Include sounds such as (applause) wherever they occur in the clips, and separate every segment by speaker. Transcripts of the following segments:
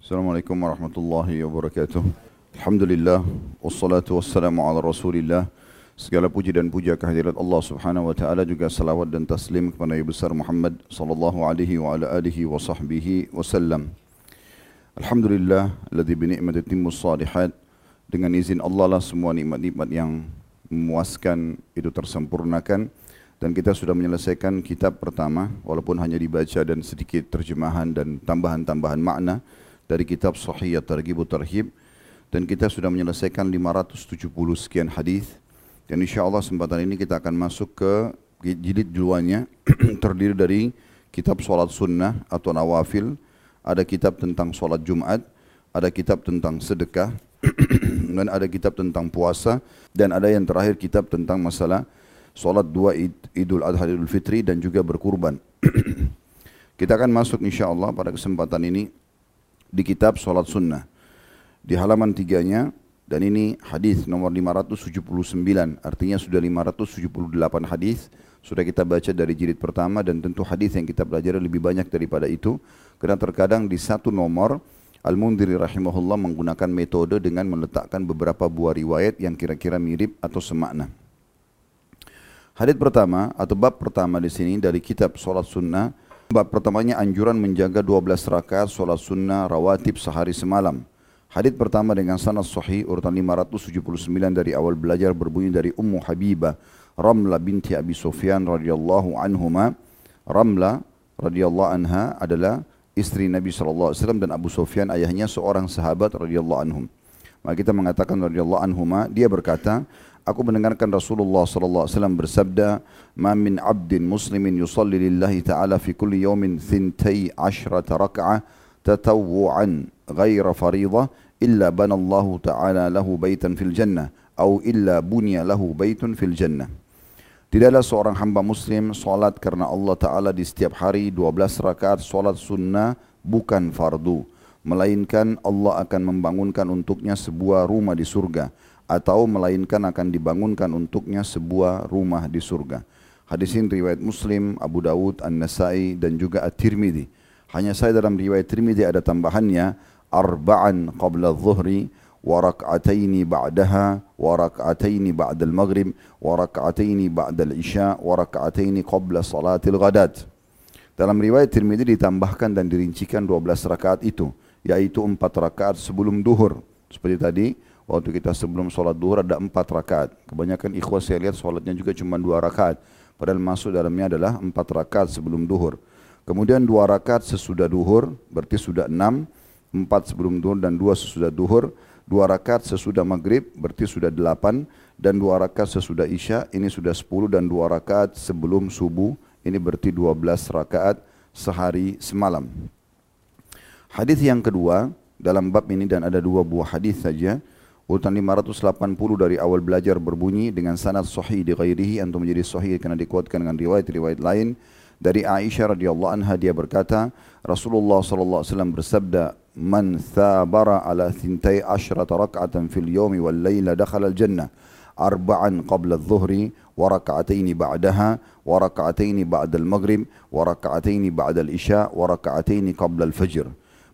Speaker 1: Assalamualaikum warahmatullahi wabarakatuh. Alhamdulillah wassalatu wassalamu ala Rasulillah. Segala puji dan puja kehadirat Allah Subhanahu wa taala juga salawat dan taslim kepada Nabi besar Muhammad sallallahu alaihi wa ala alihi wa sahbihi wasallam. Alhamdulillah alladzi bi ni'mati timmus salihat dengan izin Allah lah semua nikmat-nikmat yang memuaskan itu tersempurnakan dan kita sudah menyelesaikan kitab pertama walaupun hanya dibaca dan sedikit terjemahan dan tambahan-tambahan makna dari kitab Sahih At-Targhib Tarhib dan kita sudah menyelesaikan 570 sekian hadis. Dan insyaAllah kesempatan ini kita akan masuk ke jilid duanya (clears throat) terdiri dari kitab solat sunnah atau nawafil. Ada kitab tentang solat Jumat. Ada kitab tentang sedekah. (clears throat) Dan ada kitab tentang puasa. Dan ada yang terakhir kitab tentang masalah solat dua idul adha idul fitri dan juga berkurban. (clears throat) Kita akan masuk insyaAllah pada kesempatan ini di kitab Salat Sunnah. Di halaman tiganya, dan ini hadis nomor 579, artinya sudah 578 hadis sudah kita baca dari jilid pertama dan tentu hadis yang kita pelajari lebih banyak daripada itu. Karena terkadang di satu nomor Al-Mundiri rahimahullah menggunakan metode dengan meletakkan beberapa buah riwayat yang kira-kira mirip atau semakna. Hadis pertama atau bab pertama di sini dari kitab Salat Sunnah Bab pertamanya anjuran menjaga 12 rakaat solat sunnah rawatib sehari semalam. Hadis pertama dengan sanad sahih urutan 579 dari awal belajar berbunyi dari Ummu Habibah Ramla binti Abi Sufyan radhiyallahu anhuma. Ramla radhiyallahu anha adalah istri Nabi sallallahu alaihi wasallam dan Abu Sufyan ayahnya seorang sahabat radhiyallahu anhum. Maka kita mengatakan radhiyallahu anhuma dia berkata Aku mendengarkan Rasulullah sallallahu alaihi wasallam bersabda, "Ma min 'abdin muslimin yusalli lillahi ta'ala fi kulli yawmin thintai ashrata rak'ah tatawwu'an ghaira fariḍah illa bana Allah ta'ala lahu baitan fil jannah atau illa bunya lahu baitun fil jannah." Tidaklah seorang hamba muslim salat karena Allah Ta'ala di setiap hari 12 rakaat salat sunnah bukan fardu. Melainkan Allah akan membangunkan untuknya sebuah rumah di surga atau melainkan akan dibangunkan untuknya sebuah rumah di surga. Hadis ini riwayat Muslim, Abu Dawud, An-Nasai dan juga At-Tirmidzi. Hanya saya dalam riwayat Tirmidzi ada tambahannya arba'an qabla dhuhri wa rak'ataini ba'daha wa rak'ataini ba'da al-maghrib wa rak'ataini ba'da al-isya wa rak'ataini qabla salatil ghadat. Dalam riwayat Tirmidzi ditambahkan dan dirincikan 12 rakaat itu, yaitu 4 rakaat sebelum duhur. Seperti tadi, Waktu kita sebelum sholat duhur ada empat rakaat. Kebanyakan ikhwah saya lihat sholatnya juga cuma dua rakaat. Padahal masuk dalamnya adalah empat rakaat sebelum duhur. Kemudian dua rakaat sesudah duhur, berarti sudah enam. Empat sebelum duhur dan dua sesudah duhur. Dua rakaat sesudah maghrib, berarti sudah delapan. Dan dua rakaat sesudah isya, ini sudah sepuluh. Dan dua rakaat sebelum subuh, ini berarti dua belas rakaat sehari semalam. Hadis yang kedua dalam bab ini dan ada dua buah hadis saja urutan 580 dari awal belajar berbunyi dengan sanad sahih di ghairihi antum menjadi sahih kerana dikuatkan dengan riwayat-riwayat lain. Dari Aisyah radhiyallahu anha dia berkata Rasulullah sallallahu alaihi wasallam bersabda man thabara ala thintai ashrata rak'atan fil yawmi wal layla dakhala al jannah arba'an qabla adh-dhuhri wa rak'atayn ba'daha wa rak'atayn ba'da al-maghrib wa rak'atayn ba'da al-isya wa rak'atayn qabla al-fajr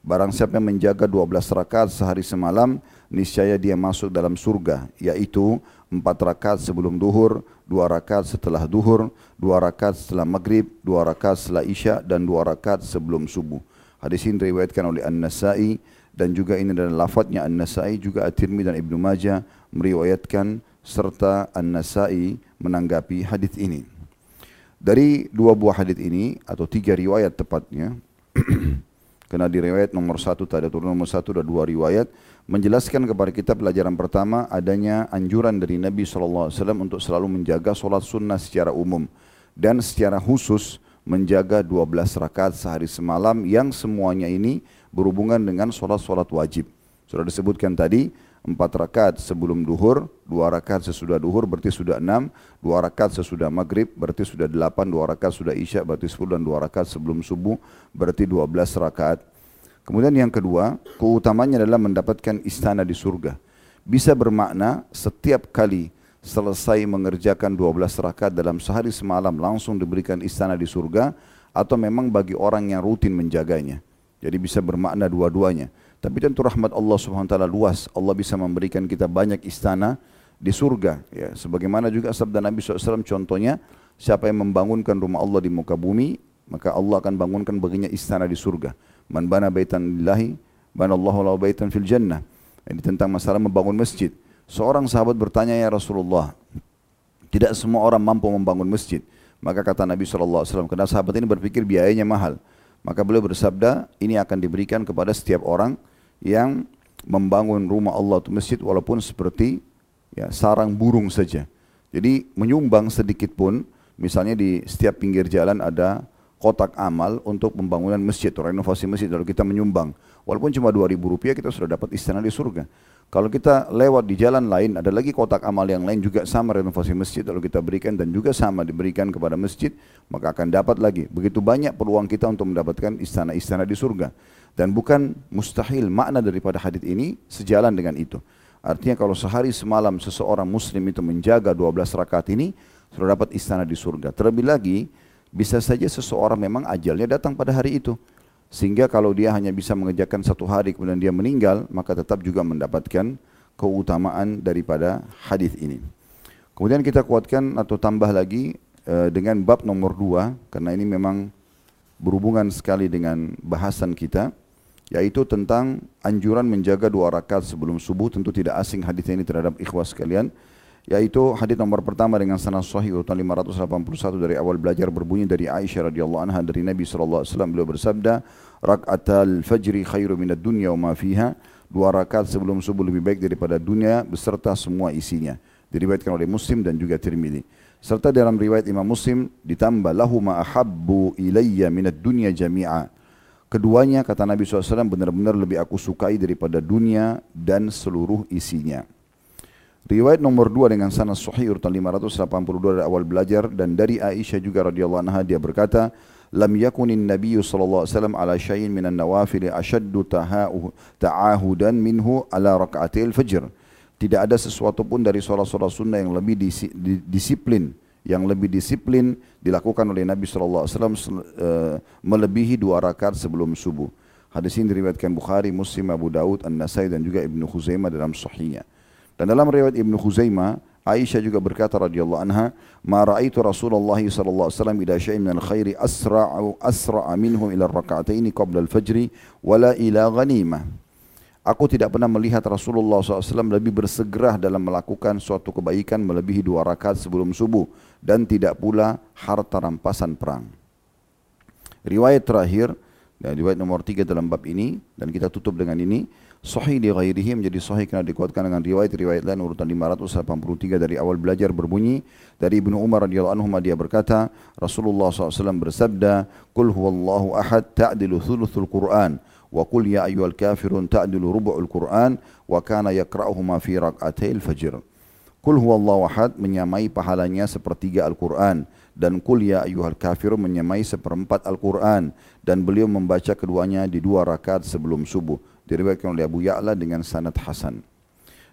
Speaker 1: Barang siapa yang menjaga 12 rakaat sehari semalam, niscaya dia masuk dalam surga, yaitu empat rakaat sebelum duhur, dua rakaat setelah duhur, dua rakaat setelah maghrib, dua rakaat setelah isya, dan dua rakaat sebelum subuh. Hadis ini diriwayatkan oleh An-Nasai dan juga ini adalah lafadznya An-Nasai juga At-Tirmidzi dan Ibnu Majah meriwayatkan serta An-Nasai menanggapi hadis ini. Dari dua buah hadis ini atau tiga riwayat tepatnya (clears throat) Karena di riwayat nomor satu tadi turun nomor satu ada dua riwayat menjelaskan kepada kita pelajaran pertama adanya anjuran dari Nabi SAW untuk selalu menjaga solat sunnah secara umum dan secara khusus menjaga 12 rakaat sehari semalam yang semuanya ini berhubungan dengan solat-solat wajib. Sudah disebutkan tadi empat rakaat sebelum duhur, dua rakaat sesudah duhur berarti sudah enam, dua rakaat sesudah maghrib berarti sudah delapan, dua rakaat sudah isya berarti sepuluh dan dua rakaat sebelum subuh berarti dua belas rakaat. Kemudian yang kedua, keutamanya adalah mendapatkan istana di surga. Bisa bermakna setiap kali selesai mengerjakan dua belas rakaat dalam sehari semalam langsung diberikan istana di surga atau memang bagi orang yang rutin menjaganya. Jadi bisa bermakna dua-duanya. Tapi tentu rahmat Allah Subhanahu taala luas. Allah bisa memberikan kita banyak istana di surga ya. Sebagaimana juga sabda Nabi SAW contohnya siapa yang membangunkan rumah Allah di muka bumi maka Allah akan bangunkan baginya istana di surga. Man bana baitan lillahi bana Allahu lahu baitan fil jannah. Ini tentang masalah membangun masjid. Seorang sahabat bertanya ya Rasulullah, tidak semua orang mampu membangun masjid. Maka kata Nabi SAW, karena sahabat ini berpikir biayanya mahal. Maka beliau bersabda, ini akan diberikan kepada setiap orang yang membangun rumah Allah atau masjid walaupun seperti ya, sarang burung saja. Jadi menyumbang sedikit pun, misalnya di setiap pinggir jalan ada kotak amal untuk pembangunan masjid atau renovasi masjid. Lalu kita menyumbang. Walaupun cuma dua ribu rupiah kita sudah dapat istana di surga. Kalau kita lewat di jalan lain ada lagi kotak amal yang lain juga sama renovasi masjid lalu kita berikan dan juga sama diberikan kepada masjid maka akan dapat lagi. Begitu banyak peluang kita untuk mendapatkan istana-istana di surga. Dan bukan mustahil makna daripada hadis ini sejalan dengan itu. Artinya kalau sehari semalam seseorang muslim itu menjaga 12 rakaat ini sudah dapat istana di surga. Terlebih lagi bisa saja seseorang memang ajalnya datang pada hari itu. Sehingga kalau dia hanya bisa mengerjakan satu hari kemudian dia meninggal, maka tetap juga mendapatkan keutamaan daripada hadis ini. Kemudian kita kuatkan atau tambah lagi uh, dengan bab nomor dua, karena ini memang berhubungan sekali dengan bahasan kita, yaitu tentang anjuran menjaga dua rakaat sebelum subuh. Tentu tidak asing hadis ini terhadap ikhwas sekalian yaitu hadis nomor pertama dengan sanad sahih urutan 581 dari awal belajar berbunyi dari Aisyah radhiyallahu anha dari Nabi sallallahu alaihi wasallam. Beliau bersabda rakaatal fajri khairu minad dunya wa ma fiha. Dua rakaat sebelum subuh lebih baik daripada dunia beserta semua isinya. Diriwayatkan oleh Muslim dan juga Tirmizi serta dalam riwayat Imam Muslim ditambah lahu ma ahabbu ilayya minad dunya jami'a. Keduanya kata Nabi SAW benar-benar lebih aku sukai daripada dunia dan seluruh isinya. Riwayat nomor dua dengan sanad sahih urutan 582 dari awal belajar dan dari Aisyah juga radhiyallahu anha dia berkata, "Lam yakunin Nabi sallallahu alaihi wasallam ala syai'in minan nawafil ashaddu ta'ahudan minhu ala raka'atil fajr." Tidak ada sesuatu pun dari solat-solat sunnah yang lebih disiplin yang lebih disiplin dilakukan oleh Nabi sallallahu alaihi wasallam eh, melebihi dua rakaat sebelum subuh. Hadis ini diriwayatkan Bukhari, Muslim, Abu Daud, An-Nasai dan juga Ibnu Khuzaimah dalam sahihnya. Dan dalam riwayat Ibnu Khuzaimah, Aisyah juga berkata radhiyallahu anha, "Ma ra'aitu Rasulullah sallallahu alaihi wasallam ila syai'in min al-khairi asra'u asra'a minhu ila rak'ataini qabla al-fajr wala ila ghanimah." Aku tidak pernah melihat Rasulullah SAW lebih bersegera dalam melakukan suatu kebaikan melebihi dua rakaat sebelum subuh dan tidak pula harta rampasan perang. Riwayat terakhir dan riwayat nomor tiga dalam bab ini dan kita tutup dengan ini sahih di ghairihi menjadi sahih karena dikuatkan dengan riwayat-riwayat lain urutan 583 dari awal belajar berbunyi. Dari Ibnu Umar radhiyallahu anhu dia berkata Rasulullah SAW bersabda Qul huwallahu ahad ta'dilu thuluthul Qur'an wa qul ya ayyuhal kafirun ta'dilu rubu'ul Qur'an wa kana yakra'uhuma fi rak'atayil fajr. Qul huwallahu ahad menyamai pahalanya sepertiga Al-Qur'an dan kul ya ayyuhal kafirun menyamai seperempat Al-Quran dan beliau membaca keduanya di dua rakaat sebelum subuh diriwayatkan oleh Abu Ya'la dengan sanad hasan.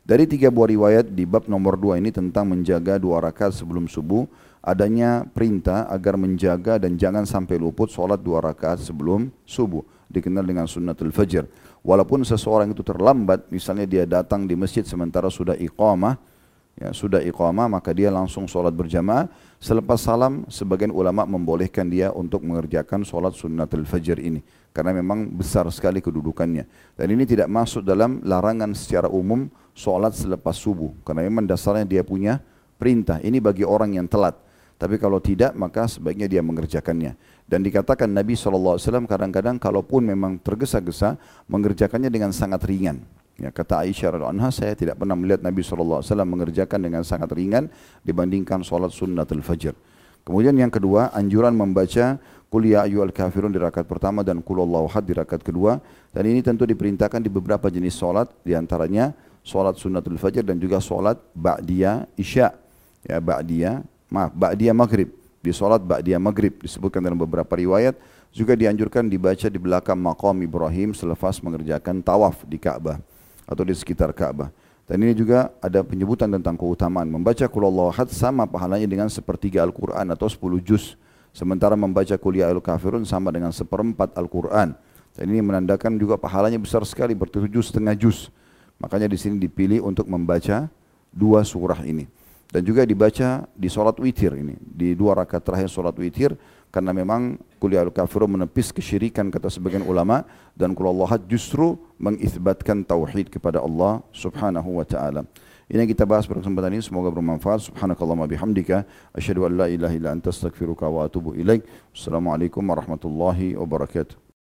Speaker 1: Dari tiga buah riwayat di bab nomor dua ini tentang menjaga dua rakaat sebelum subuh, adanya perintah agar menjaga dan jangan sampai luput solat dua rakaat sebelum subuh, dikenal dengan sunnatul fajr. Walaupun seseorang itu terlambat, misalnya dia datang di masjid sementara sudah iqamah, ya, sudah iqamah maka dia langsung solat berjamaah. Selepas salam, sebagian ulama membolehkan dia untuk mengerjakan solat sunnatul fajr ini karena memang besar sekali kedudukannya. Dan ini tidak masuk dalam larangan secara umum solat selepas subuh. Karena memang dasarnya dia punya perintah. Ini bagi orang yang telat. Tapi kalau tidak maka sebaiknya dia mengerjakannya. Dan dikatakan Nabi SAW kadang-kadang kalaupun memang tergesa-gesa mengerjakannya dengan sangat ringan. Ya, kata Aisyah radhiallahu saya tidak pernah melihat Nabi SAW mengerjakan dengan sangat ringan dibandingkan solat sunnatul fajr. Kemudian yang kedua, anjuran membaca Qul ya ayyuhal kafirun di rakaat pertama dan Qul Allahu di rakaat kedua. Dan ini tentu diperintahkan di beberapa jenis solat, di antaranya solat sunnatul fajr dan juga solat ba'diyah isya. Ya, ba'diyah, maaf, ba'diyah maghrib. Di solat ba'diyah maghrib disebutkan dalam beberapa riwayat juga dianjurkan dibaca di belakang maqam Ibrahim selepas mengerjakan tawaf di Ka'bah atau di sekitar Ka'bah. Dan ini juga ada penyebutan tentang keutamaan. Membaca Qul Allahu had sama pahalanya dengan sepertiga Al-Quran atau sepuluh juz. Sementara membaca kuliah al-kafirun sama dengan seperempat Al-Quran. Dan ini menandakan juga pahalanya besar sekali bertujuh setengah juz. Makanya di sini dipilih untuk membaca dua surah ini. Dan juga dibaca di solat witir ini. Di dua rakaat terakhir solat witir. Karena memang kuliah al-kafirun menepis kesyirikan kata sebagian ulama. Dan kuliah Allah justru mengisbatkan tauhid kepada Allah subhanahu wa ta'ala. Ini yang kita bahas pada kesempatan ini semoga bermanfaat. Subhanakallahumma bihamdika asyhadu an la ilaha illa anta astaghfiruka wa atubu ilaik. Assalamualaikum warahmatullahi wabarakatuh.